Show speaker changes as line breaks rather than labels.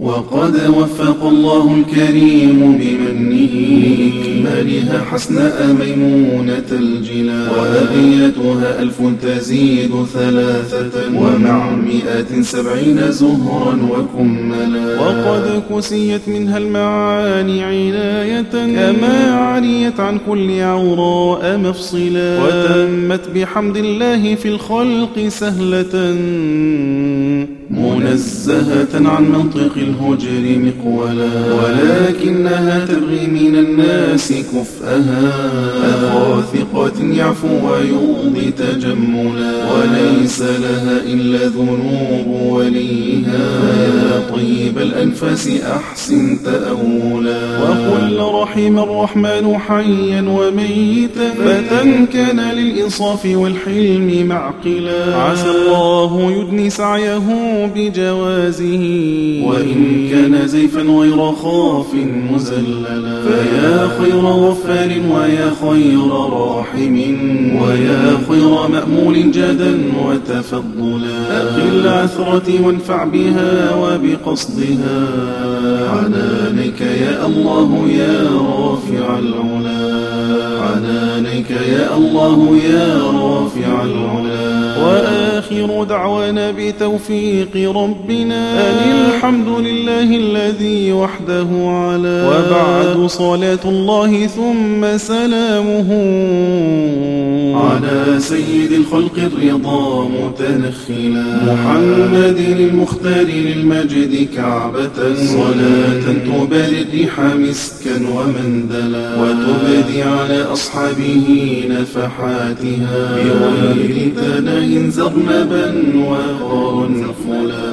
وقد وفق الله الكريم بمنه إكمالها حسناء ميمونة الجلا وأبيتها ألف تزيد ثلاثة ومع مئة سبعين زهرا وكملا
وقد كسيت منها المعاني عناية كما عريت عن كل عوراء مفصلا وتمت بحمد الله في الخلق سهلة
منزهة عن منطق الهجر مقولا ولكنها تبغي من الناس كفأها أخا ثقة يعفو ويمضي تجملا. وليس لها إلا ذنوب وليها. يا طيب الأنفاس أحسن تأولا.
وقل رحم الرحمن حيا وميتا. فتى كان للإنصاف والحلم معقلا. عسى الله يدني سعيه بجوازه
وإن كان زيفا غير خاف مزللا. فيا خير غفار ويا خير راحم. ويا خير مأمول جدا وتفضلا. أقل عثرتي وانفع بها وبقصدها. عنانك يا الله يا رافع العلا. عنانك يا الله يا رافع العلا.
وآخر دعوانا بتوفيق ربنا. أن الحمد لله الذي وحده على وبعد. صلاة الله ثم سلامه
على سيد الخلق الرضا متنخلا محمد المختار للمجد كعبة صلاة تباري الريح مسكا ومندلا. وتبدي على أصحابه نفحاتها. بغير تناه زرنبا وقرا فلا.